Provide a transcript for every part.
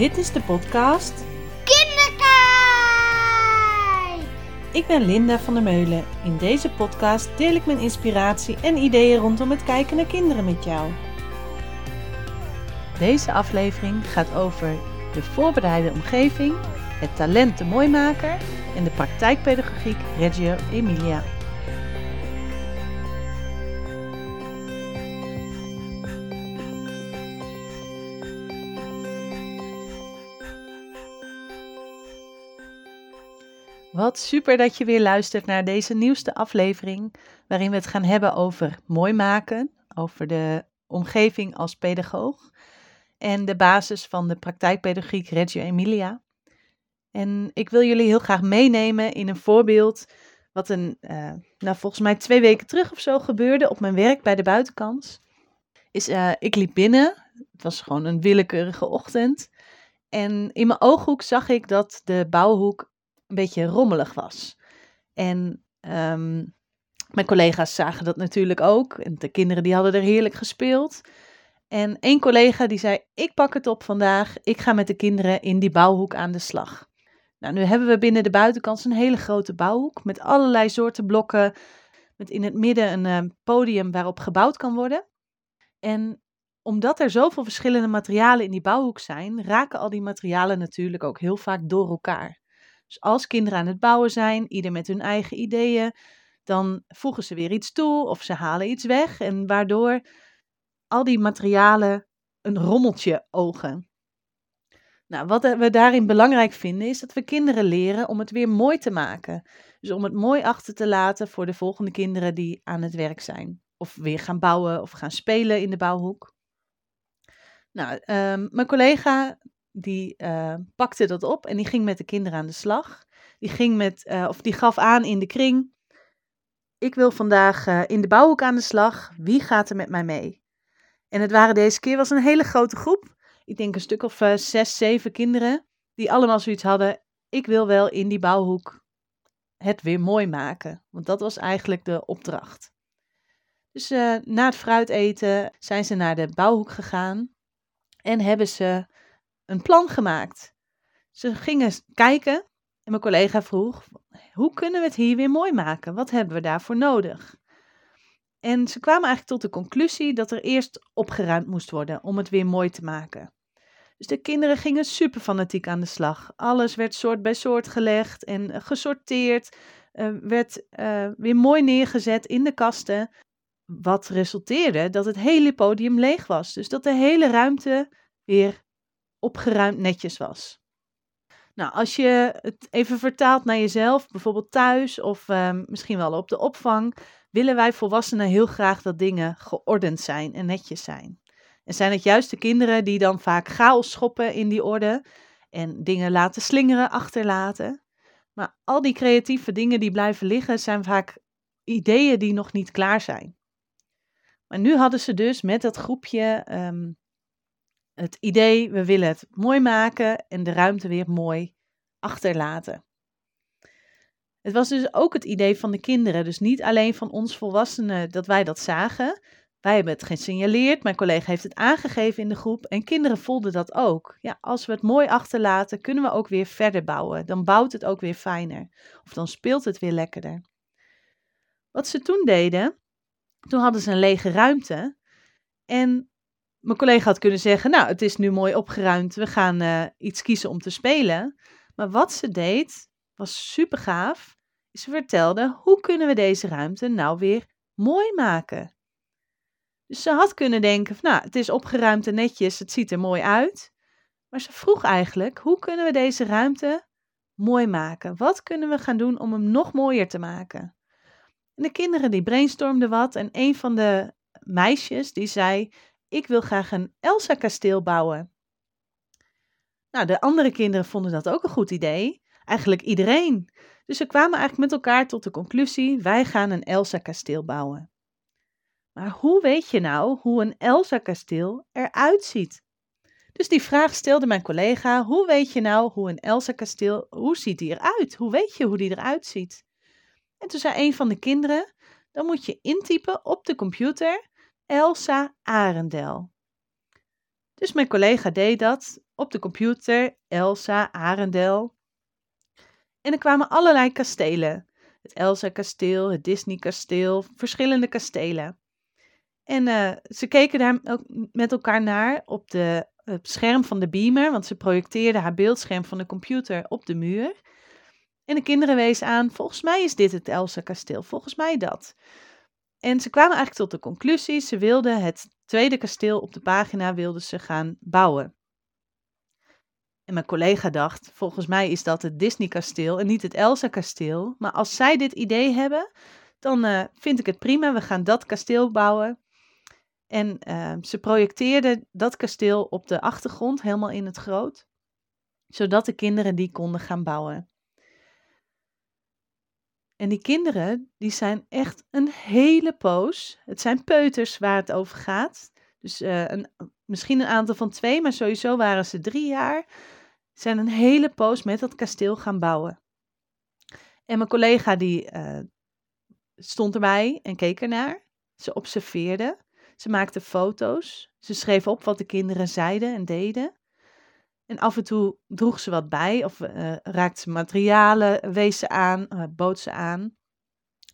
Dit is de podcast Kinderkijk! Ik ben Linda van der Meulen. In deze podcast deel ik mijn inspiratie en ideeën rondom het kijken naar kinderen met jou. Deze aflevering gaat over de voorbereide omgeving, het talent de mooimaker en de praktijkpedagogiek Reggio Emilia. Wat super dat je weer luistert naar deze nieuwste aflevering, waarin we het gaan hebben over mooi maken, over de omgeving als pedagoog en de basis van de praktijkpedagogiek Reggio Emilia. En ik wil jullie heel graag meenemen in een voorbeeld wat een, uh, nou volgens mij twee weken terug of zo gebeurde op mijn werk bij de buitenkant. Is, uh, ik liep binnen, het was gewoon een willekeurige ochtend. En in mijn ooghoek zag ik dat de bouwhoek een beetje rommelig was. En um, mijn collega's zagen dat natuurlijk ook. En de kinderen die hadden er heerlijk gespeeld. En één collega die zei, ik pak het op vandaag. Ik ga met de kinderen in die bouwhoek aan de slag. Nou, nu hebben we binnen de buitenkant een hele grote bouwhoek met allerlei soorten blokken. Met in het midden een uh, podium waarop gebouwd kan worden. En omdat er zoveel verschillende materialen in die bouwhoek zijn, raken al die materialen natuurlijk ook heel vaak door elkaar. Dus als kinderen aan het bouwen zijn, ieder met hun eigen ideeën, dan voegen ze weer iets toe of ze halen iets weg. En waardoor al die materialen een rommeltje ogen. Nou, wat we daarin belangrijk vinden is dat we kinderen leren om het weer mooi te maken. Dus om het mooi achter te laten voor de volgende kinderen die aan het werk zijn. Of weer gaan bouwen of gaan spelen in de bouwhoek. Nou, um, mijn collega die uh, pakte dat op en die ging met de kinderen aan de slag. Die, ging met, uh, of die gaf aan in de kring: Ik wil vandaag uh, in de bouwhoek aan de slag. Wie gaat er met mij mee? En het waren deze keer was een hele grote groep. Ik denk een stuk of zes, zeven kinderen. Die allemaal zoiets hadden: Ik wil wel in die bouwhoek het weer mooi maken. Want dat was eigenlijk de opdracht. Dus na het fruit eten zijn ze naar de bouwhoek gegaan. En hebben ze een plan gemaakt. Ze gingen kijken en mijn collega vroeg: hoe kunnen we het hier weer mooi maken? Wat hebben we daarvoor nodig? En ze kwamen eigenlijk tot de conclusie dat er eerst opgeruimd moest worden om het weer mooi te maken. Dus de kinderen gingen super fanatiek aan de slag. Alles werd soort bij soort gelegd en gesorteerd, uh, werd uh, weer mooi neergezet in de kasten. Wat resulteerde dat het hele podium leeg was. Dus dat de hele ruimte weer opgeruimd netjes was. Nou, als je het even vertaalt naar jezelf, bijvoorbeeld thuis of um, misschien wel op de opvang, willen wij volwassenen heel graag dat dingen geordend zijn en netjes zijn. En zijn het juist de kinderen die dan vaak chaos schoppen in die orde en dingen laten slingeren, achterlaten. Maar al die creatieve dingen die blijven liggen, zijn vaak ideeën die nog niet klaar zijn. Maar nu hadden ze dus met dat groepje um, het idee, we willen het mooi maken en de ruimte weer mooi achterlaten. Het was dus ook het idee van de kinderen, dus niet alleen van ons volwassenen dat wij dat zagen. Wij hebben het gesignaleerd, mijn collega heeft het aangegeven in de groep en kinderen voelden dat ook. Ja, als we het mooi achterlaten, kunnen we ook weer verder bouwen. Dan bouwt het ook weer fijner of dan speelt het weer lekkerder. Wat ze toen deden, toen hadden ze een lege ruimte en mijn collega had kunnen zeggen, nou, het is nu mooi opgeruimd, we gaan uh, iets kiezen om te spelen. Maar wat ze deed, was super gaaf. Ze vertelde, hoe kunnen we deze ruimte nou weer mooi maken? Dus ze had kunnen denken, nou, het is opgeruimd en netjes, het ziet er mooi uit. Maar ze vroeg eigenlijk, hoe kunnen we deze ruimte mooi maken? Wat kunnen we gaan doen om hem nog mooier te maken? En de kinderen die brainstormden wat en een van de meisjes die zei, ik wil graag een Elsa-kasteel bouwen. Nou, de andere kinderen vonden dat ook een goed idee. Eigenlijk iedereen. Dus ze kwamen eigenlijk met elkaar tot de conclusie: wij gaan een Elsa-kasteel bouwen. Maar hoe weet je nou hoe een Elsa-kasteel eruit ziet? Dus die vraag stelde mijn collega: hoe weet je nou hoe een Elsa-kasteel, hoe ziet die eruit? Hoe weet je hoe die eruit ziet? En toen zei een van de kinderen: dan moet je intypen op de computer Elsa Arendel. Dus mijn collega deed dat op de computer Elsa, Arendel. En er kwamen allerlei kastelen. Het Elsa-kasteel, het Disney-kasteel, verschillende kastelen. En uh, ze keken daar ook met elkaar naar op de, het scherm van de beamer, want ze projecteerde haar beeldscherm van de computer op de muur. En de kinderen wezen aan, volgens mij is dit het Elsa-kasteel, volgens mij dat. En ze kwamen eigenlijk tot de conclusie, ze wilden het tweede kasteel op de pagina wilden ze gaan bouwen. En mijn collega dacht, volgens mij is dat het Disney-kasteel en niet het Elsa-kasteel. Maar als zij dit idee hebben, dan uh, vind ik het prima. We gaan dat kasteel bouwen. En uh, ze projecteerden dat kasteel op de achtergrond, helemaal in het groot. Zodat de kinderen die konden gaan bouwen. En die kinderen, die zijn echt een hele poos. Het zijn peuters waar het over gaat. Dus uh, een, misschien een aantal van twee, maar sowieso waren ze drie jaar. Zijn een hele poos met dat kasteel gaan bouwen. En mijn collega die uh, stond erbij en keek ernaar. Ze observeerde. Ze maakte foto's. Ze schreef op wat de kinderen zeiden en deden. En af en toe droeg ze wat bij of uh, raakte ze materialen, wees ze aan, uh, bood ze aan.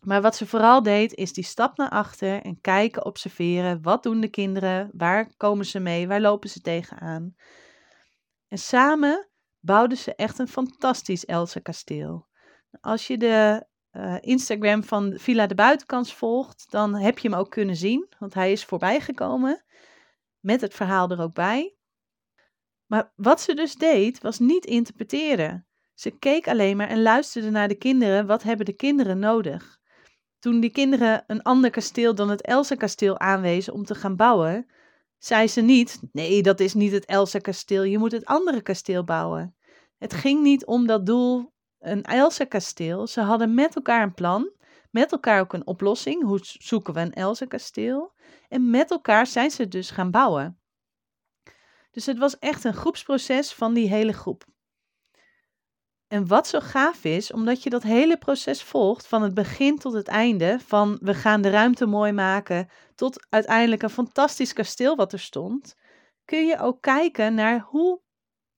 Maar wat ze vooral deed, is die stap naar achter en kijken, observeren. Wat doen de kinderen? Waar komen ze mee? Waar lopen ze tegenaan? En samen bouwden ze echt een fantastisch Elsa kasteel. Als je de uh, Instagram van Villa de Buitenkans volgt, dan heb je hem ook kunnen zien, want hij is voorbijgekomen met het verhaal er ook bij. Maar wat ze dus deed, was niet interpreteren. Ze keek alleen maar en luisterde naar de kinderen. Wat hebben de kinderen nodig? Toen die kinderen een ander kasteel dan het Elsa-kasteel aanwezen om te gaan bouwen, zei ze niet: Nee, dat is niet het Elsa-kasteel, je moet het andere kasteel bouwen. Het ging niet om dat doel, een Elsa-kasteel. Ze hadden met elkaar een plan, met elkaar ook een oplossing. Hoe zoeken we een Elsa-kasteel? En met elkaar zijn ze dus gaan bouwen. Dus het was echt een groepsproces van die hele groep. En wat zo gaaf is, omdat je dat hele proces volgt, van het begin tot het einde, van we gaan de ruimte mooi maken, tot uiteindelijk een fantastisch kasteel wat er stond, kun je ook kijken naar hoe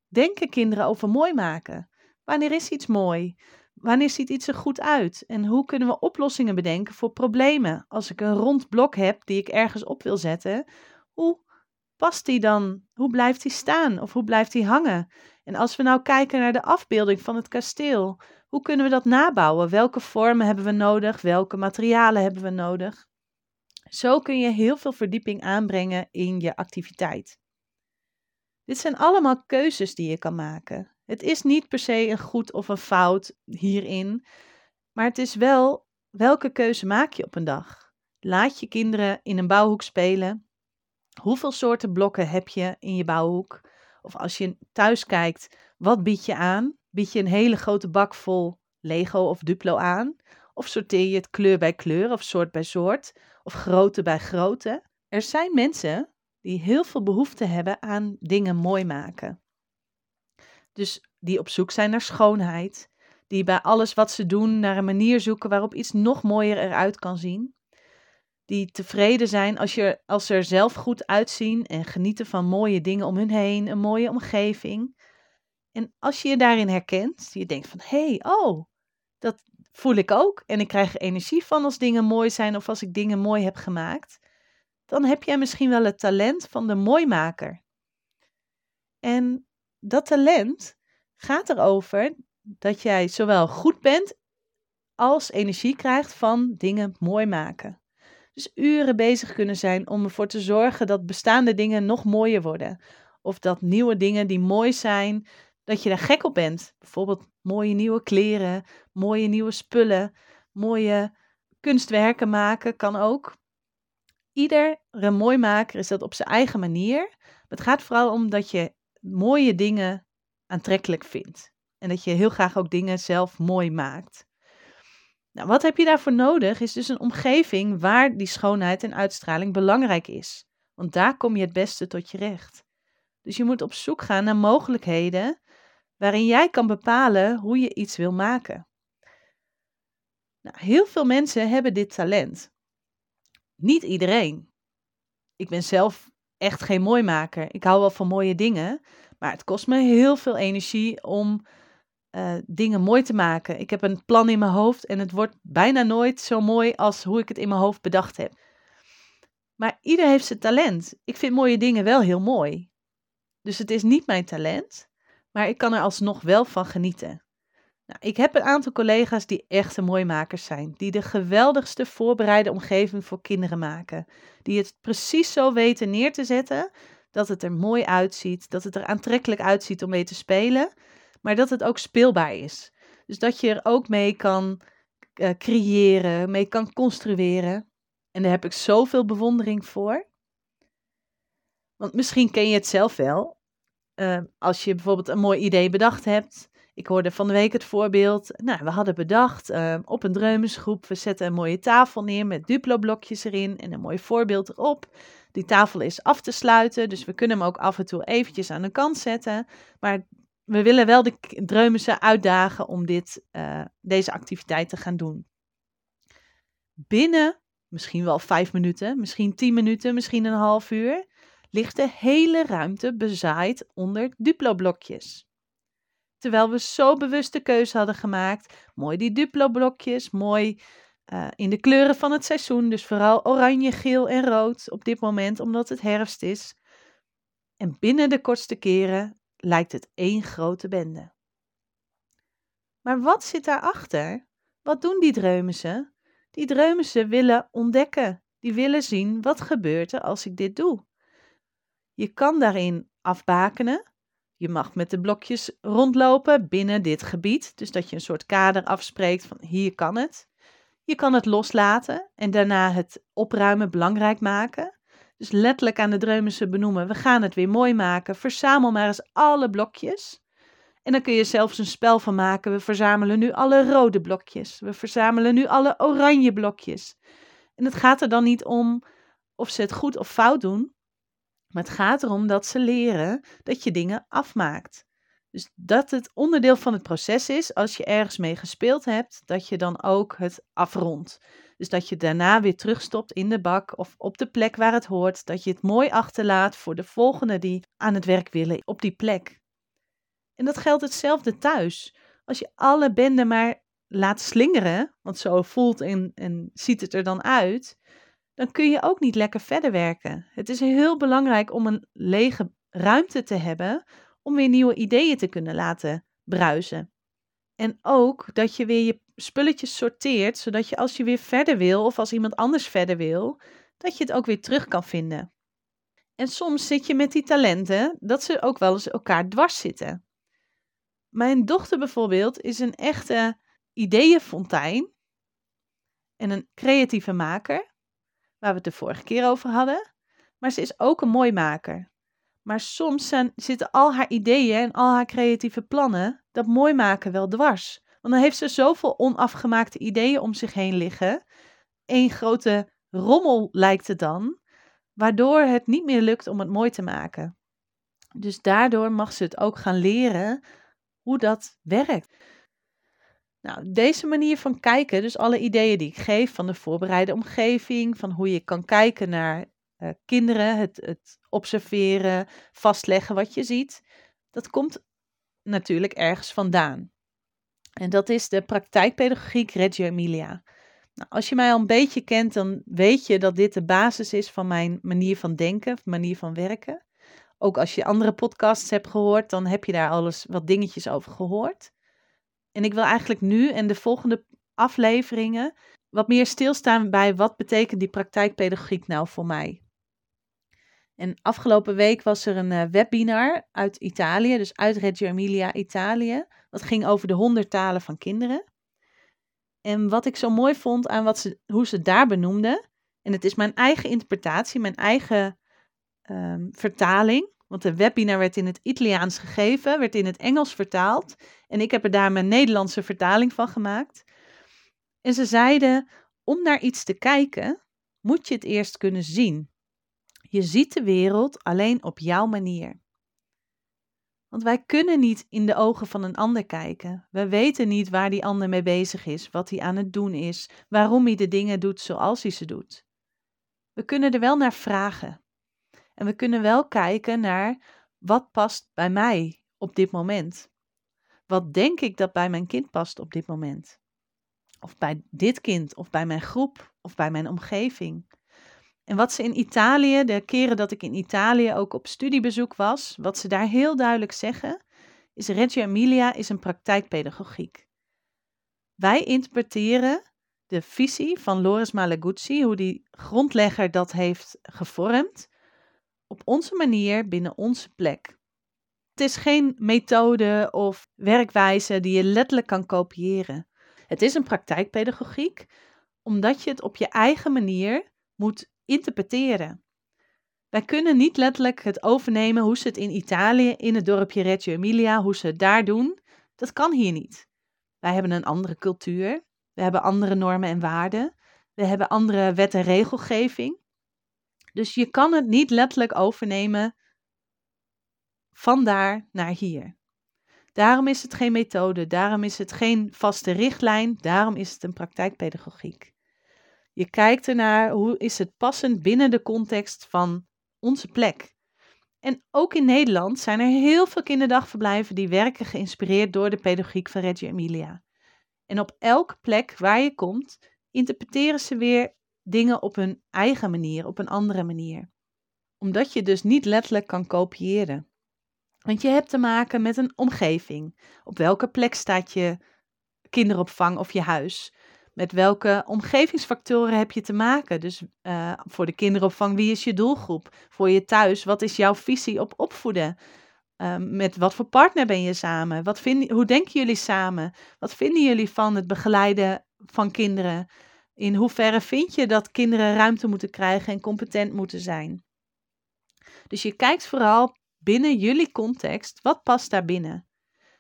denken kinderen over mooi maken. Wanneer is iets mooi? Wanneer ziet iets er goed uit? En hoe kunnen we oplossingen bedenken voor problemen? Als ik een rond blok heb die ik ergens op wil zetten, hoe past die dan? Hoe blijft die staan of hoe blijft die hangen? En als we nou kijken naar de afbeelding van het kasteel, hoe kunnen we dat nabouwen? Welke vormen hebben we nodig? Welke materialen hebben we nodig? Zo kun je heel veel verdieping aanbrengen in je activiteit. Dit zijn allemaal keuzes die je kan maken. Het is niet per se een goed of een fout hierin, maar het is wel welke keuze maak je op een dag. Laat je kinderen in een bouwhoek spelen Hoeveel soorten blokken heb je in je bouwhoek? Of als je thuis kijkt, wat bied je aan? Bied je een hele grote bak vol Lego of Duplo aan? Of sorteer je het kleur bij kleur of soort bij soort? Of grootte bij grootte? Er zijn mensen die heel veel behoefte hebben aan dingen mooi maken. Dus die op zoek zijn naar schoonheid, die bij alles wat ze doen naar een manier zoeken waarop iets nog mooier eruit kan zien die tevreden zijn als, je, als ze er zelf goed uitzien en genieten van mooie dingen om hun heen, een mooie omgeving. En als je je daarin herkent, je denkt van hé, hey, oh, dat voel ik ook en ik krijg er energie van als dingen mooi zijn of als ik dingen mooi heb gemaakt, dan heb jij misschien wel het talent van de mooimaker. En dat talent gaat erover dat jij zowel goed bent als energie krijgt van dingen mooi maken. Dus uren bezig kunnen zijn om ervoor te zorgen dat bestaande dingen nog mooier worden. Of dat nieuwe dingen die mooi zijn, dat je daar gek op bent. Bijvoorbeeld mooie nieuwe kleren, mooie nieuwe spullen, mooie kunstwerken maken kan ook. Iedere mooimaker is dat op zijn eigen manier. Het gaat vooral om dat je mooie dingen aantrekkelijk vindt. En dat je heel graag ook dingen zelf mooi maakt. Nou, wat heb je daarvoor nodig? Is dus een omgeving waar die schoonheid en uitstraling belangrijk is. Want daar kom je het beste tot je recht. Dus je moet op zoek gaan naar mogelijkheden waarin jij kan bepalen hoe je iets wil maken. Nou, heel veel mensen hebben dit talent. Niet iedereen. Ik ben zelf echt geen mooimaker. Ik hou wel van mooie dingen, Maar het kost me heel veel energie om uh, dingen mooi te maken. Ik heb een plan in mijn hoofd en het wordt bijna nooit zo mooi als hoe ik het in mijn hoofd bedacht heb. Maar ieder heeft zijn talent. Ik vind mooie dingen wel heel mooi. Dus het is niet mijn talent, maar ik kan er alsnog wel van genieten. Nou, ik heb een aantal collega's die echte mooimakers zijn, die de geweldigste voorbereide omgeving voor kinderen maken, die het precies zo weten neer te zetten dat het er mooi uitziet, dat het er aantrekkelijk uitziet om mee te spelen, maar dat het ook speelbaar is. Dus dat je er ook mee kan uh, creëren, mee kan construeren. En daar heb ik zoveel bewondering voor. Want misschien ken je het zelf wel. Uh, als je bijvoorbeeld een mooi idee bedacht hebt. Ik hoorde van de week het voorbeeld. Nou, we hadden bedacht uh, op een dreumensgroep. We zetten een mooie tafel neer met Duplo-blokjes erin en een mooi voorbeeld erop. Die tafel is af te sluiten, dus we kunnen hem ook af en toe eventjes aan de kant zetten. Maar we willen wel de Dreumense uitdagen om dit, uh, deze activiteit te gaan doen. Binnen misschien wel vijf minuten, misschien tien minuten, misschien een half uur, ligt de hele ruimte bezaaid onder Duplo-blokjes. Terwijl we zo bewust de keuze hadden gemaakt, mooi die Duplo-blokjes, mooi uh, in de kleuren van het seizoen, dus vooral oranje, geel en rood op dit moment, omdat het herfst is. En binnen de kortste keren lijkt het één grote bende. Maar wat zit daarachter? Wat doen die dreumissen? Die dreumissen willen ontdekken. Die willen zien wat gebeurt er als ik dit doe. Je kan daarin afbakenen. Je mag met de blokjes rondlopen binnen dit gebied. Dus dat je een soort kader afspreekt van hier kan het. Je kan het loslaten en daarna het opruimen belangrijk maken. Dus letterlijk aan de dreumissen benoemen, we gaan het weer mooi maken. Verzamel maar eens alle blokjes. En dan kun je zelfs een spel van maken. We verzamelen nu alle rode blokjes. We verzamelen nu alle oranje blokjes. En het gaat er dan niet om of ze het goed of fout doen. Maar het gaat erom dat ze leren dat je dingen afmaakt. Dus dat het onderdeel van het proces is, als je ergens mee gespeeld hebt, dat je dan ook het afrondt. Dus dat je daarna weer terugstopt in de bak of op de plek waar het hoort. Dat je het mooi achterlaat voor de volgende die aan het werk willen op die plek. En dat geldt hetzelfde thuis. Als je alle benden maar laat slingeren, want zo voelt en, en ziet het er dan uit, dan kun je ook niet lekker verder werken. Het is heel belangrijk om een lege ruimte te hebben om weer nieuwe ideeën te kunnen laten bruisen. En ook dat je weer je spulletjes sorteert, zodat je als je weer verder wil of als iemand anders verder wil, dat je het ook weer terug kan vinden. En soms zit je met die talenten dat ze ook wel eens elkaar dwars zitten. Mijn dochter bijvoorbeeld is een echte ideeënfontein en een creatieve maker, waar we het de vorige keer over hadden. Maar ze is ook een mooi maker. Maar soms zijn, zitten al haar ideeën en al haar creatieve plannen dat mooi maken wel dwars. Want dan heeft ze zoveel onafgemaakte ideeën om zich heen liggen. Eén grote rommel lijkt het dan, waardoor het niet meer lukt om het mooi te maken. Dus daardoor mag ze het ook gaan leren hoe dat werkt. Nou, deze manier van kijken, dus alle ideeën die ik geef van de voorbereide omgeving, van hoe je kan kijken naar uh, kinderen, het, het observeren, vastleggen wat je ziet, dat komt natuurlijk ergens vandaan. En dat is de praktijkpedagogiek Reggio Emilia. Nou, als je mij al een beetje kent, dan weet je dat dit de basis is van mijn manier van denken, manier van werken. Ook als je andere podcasts hebt gehoord, dan heb je daar alles wat dingetjes over gehoord. En ik wil eigenlijk nu en de volgende afleveringen wat meer stilstaan bij wat betekent die praktijkpedagogiek nou voor mij. En afgelopen week was er een uh, webinar uit Italië, dus uit Reggio Emilia, Italië. Dat ging over de honderd talen van kinderen. En wat ik zo mooi vond aan wat ze, hoe ze daar benoemden, en het is mijn eigen interpretatie, mijn eigen um, vertaling, want de webinar werd in het Italiaans gegeven, werd in het Engels vertaald. En ik heb er daar mijn Nederlandse vertaling van gemaakt. En ze zeiden, om naar iets te kijken, moet je het eerst kunnen zien. Je ziet de wereld alleen op jouw manier. Want wij kunnen niet in de ogen van een ander kijken. We weten niet waar die ander mee bezig is, wat hij aan het doen is, waarom hij de dingen doet zoals hij ze doet. We kunnen er wel naar vragen. En we kunnen wel kijken naar wat past bij mij op dit moment? Wat denk ik dat bij mijn kind past op dit moment? Of bij dit kind, of bij mijn groep, of bij mijn omgeving. En wat ze in Italië, de keren dat ik in Italië ook op studiebezoek was, wat ze daar heel duidelijk zeggen, is Reggio Emilia is een praktijkpedagogiek. Wij interpreteren de visie van Loris Malaguzzi, hoe die grondlegger dat heeft gevormd, op onze manier binnen onze plek. Het is geen methode of werkwijze die je letterlijk kan kopiëren. Het is een praktijkpedagogiek, omdat je het op je eigen manier moet interpreteren. Wij kunnen niet letterlijk het overnemen hoe ze het in Italië, in het dorpje Reggio Emilia, hoe ze het daar doen. Dat kan hier niet. Wij hebben een andere cultuur, we hebben andere normen en waarden, we hebben andere wet en regelgeving. Dus je kan het niet letterlijk overnemen van daar naar hier. Daarom is het geen methode, daarom is het geen vaste richtlijn, daarom is het een praktijkpedagogiek. Je kijkt ernaar hoe is het passend binnen de context van onze plek. En ook in Nederland zijn er heel veel kinderdagverblijven die werken geïnspireerd door de pedagogiek van Reggio Emilia. En op elke plek waar je komt, interpreteren ze weer dingen op hun eigen manier, op een andere manier. Omdat je dus niet letterlijk kan kopiëren. Want je hebt te maken met een omgeving. Op welke plek staat je kinderopvang of je huis? Met welke omgevingsfactoren heb je te maken? Dus uh, voor de kinderopvang, wie is je doelgroep? Voor je thuis, wat is jouw visie op opvoeden? Uh, met wat voor partner ben je samen? Wat vind, hoe denken jullie samen? Wat vinden jullie van het begeleiden van kinderen? In hoeverre vind je dat kinderen ruimte moeten krijgen en competent moeten zijn? Dus je kijkt vooral binnen jullie context, wat past daar binnen?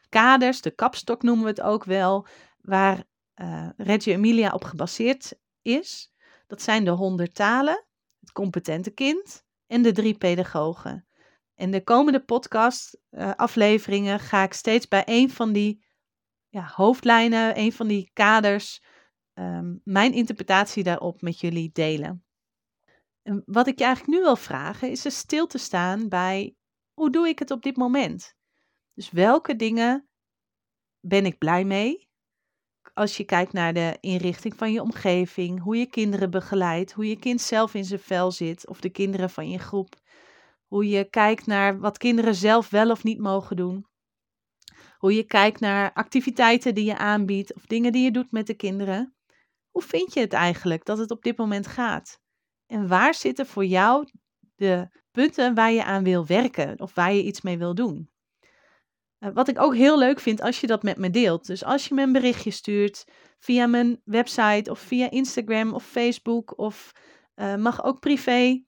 Kaders, de kapstok noemen we het ook wel, waar uh, Reggio Emilia op gebaseerd is. Dat zijn de honderd talen, het competente kind en de drie pedagogen. En de komende podcast uh, afleveringen ga ik steeds bij een van die ja, hoofdlijnen, een van die kaders, um, mijn interpretatie daarop met jullie delen. En wat ik je eigenlijk nu wil vragen, is er stil te staan bij hoe doe ik het op dit moment? Dus welke dingen ben ik blij mee? Als je kijkt naar de inrichting van je omgeving, hoe je kinderen begeleidt, hoe je kind zelf in zijn vel zit of de kinderen van je groep. Hoe je kijkt naar wat kinderen zelf wel of niet mogen doen. Hoe je kijkt naar activiteiten die je aanbiedt of dingen die je doet met de kinderen. Hoe vind je het eigenlijk dat het op dit moment gaat? En waar zitten voor jou de punten waar je aan wil werken of waar je iets mee wil doen? Eh, wat ik ook heel leuk vind als je dat met me deelt. Dus als je me een berichtje stuurt via mijn website of via Instagram of Facebook of uh, mag ook privé.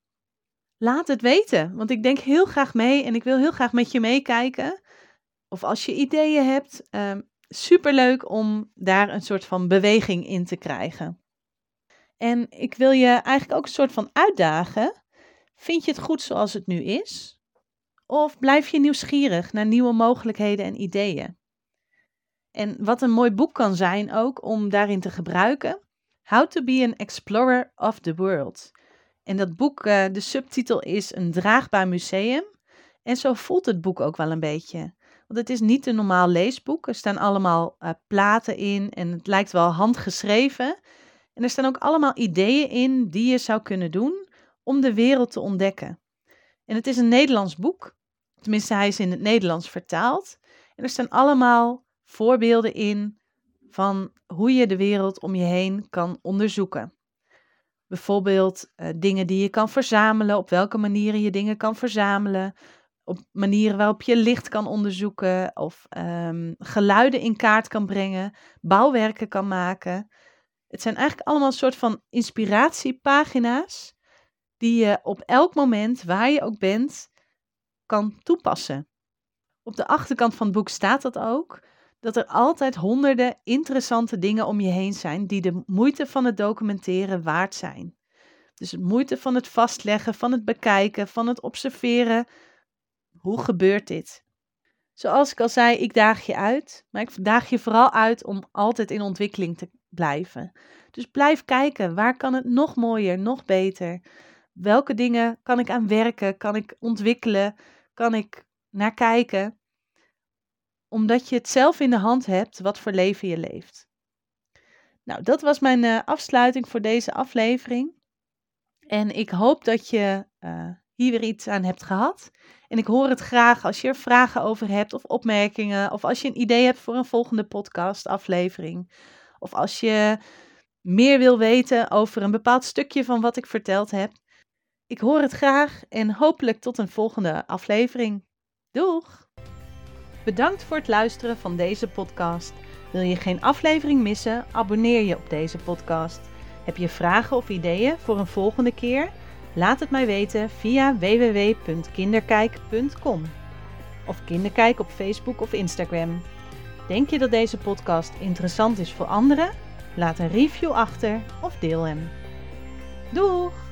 Laat het weten, want ik denk heel graag mee en ik wil heel graag met je meekijken. Of als je ideeën hebt, uh, superleuk om daar een soort van beweging in te krijgen. En ik wil je eigenlijk ook een soort van uitdagen. Vind je het goed zoals het nu is? Of blijf je nieuwsgierig naar nieuwe mogelijkheden en ideeën? En wat een mooi boek kan zijn ook om daarin te gebruiken. How to be an explorer of the world. En dat boek, uh, de subtitel is Een draagbaar museum. En zo voelt het boek ook wel een beetje. Want het is niet een normaal leesboek. Er staan allemaal uh, platen in en het lijkt wel handgeschreven. En er staan ook allemaal ideeën in die je zou kunnen doen om de wereld te ontdekken. En het is een Nederlands boek. Tenminste, hij is in het Nederlands vertaald. En er staan allemaal voorbeelden in van hoe je de wereld om je heen kan onderzoeken. Bijvoorbeeld uh, dingen die je kan verzamelen, op welke manieren je dingen kan verzamelen, op manieren waarop je licht kan onderzoeken of um, geluiden in kaart kan brengen, bouwwerken kan maken. Het zijn eigenlijk allemaal een soort van inspiratiepagina's die je op elk moment, waar je ook bent, kan toepassen. Op de achterkant van het boek staat dat ook, dat er altijd honderden interessante dingen om je heen zijn die de moeite van het documenteren waard zijn. Dus de moeite van het vastleggen, van het bekijken, van het observeren. Hoe gebeurt dit? Zoals ik al zei, ik daag je uit, maar ik daag je vooral uit om altijd in ontwikkeling te blijven. Dus blijf kijken, waar kan het nog mooier, nog beter? Welke dingen kan ik aan werken, kan ik ontwikkelen? Kan ik naar kijken, omdat je het zelf in de hand hebt wat voor leven je leeft. Nou, dat was mijn uh, afsluiting voor deze aflevering. En ik hoop dat je uh, hier weer iets aan hebt gehad. En ik hoor het graag als je er vragen over hebt of opmerkingen. Of als je een idee hebt voor een volgende podcast aflevering. Of als je meer wil weten over een bepaald stukje van wat ik verteld heb. Ik hoor het graag en hopelijk tot een volgende aflevering. Doeg! Bedankt voor het luisteren van deze podcast. Wil je geen aflevering missen? Abonneer je op deze podcast. Heb je vragen of ideeën voor een volgende keer? Laat het mij weten via www.kinderkijk.com of Kinderkijk op Facebook of Instagram. Denk je dat deze podcast interessant is voor anderen? Laat een review achter of deel hem. Doeg!